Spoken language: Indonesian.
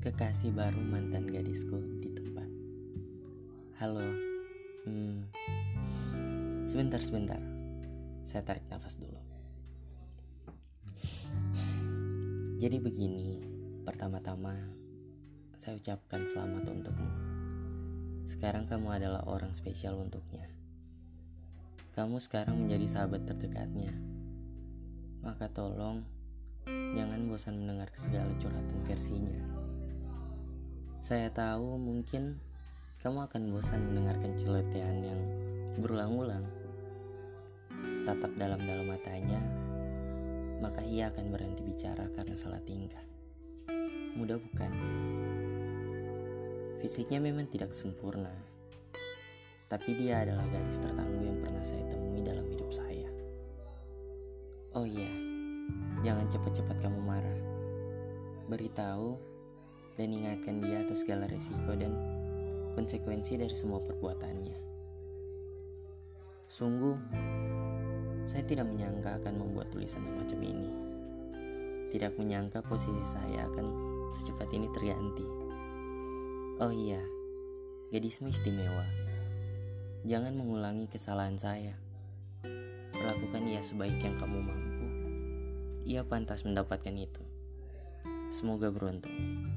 Kekasih baru mantan gadisku di tempat. Halo. Hmm. Sebentar, sebentar. Saya tarik nafas dulu. Jadi begini, pertama-tama saya ucapkan selamat untukmu. Sekarang kamu adalah orang spesial untuknya. Kamu sekarang menjadi sahabat terdekatnya. Maka tolong jangan bosan mendengar segala curhatan versinya. Saya tahu mungkin kamu akan bosan mendengarkan celotehan yang berulang-ulang. Tatap dalam-dalam matanya, maka ia akan berhenti bicara karena salah tingkah. Mudah bukan? Fisiknya memang tidak sempurna, tapi dia adalah gadis tertangguh yang pernah saya temui dalam hidup saya. Oh iya, jangan cepat-cepat kamu marah. Beritahu dan ingatkan dia atas segala resiko dan konsekuensi dari semua perbuatannya. Sungguh, saya tidak menyangka akan membuat tulisan semacam ini. Tidak menyangka posisi saya akan secepat ini terganti. Oh iya, gadismu istimewa. Jangan mengulangi kesalahan saya. Perlakukan ia sebaik yang kamu mampu. Ia pantas mendapatkan itu. Semoga beruntung.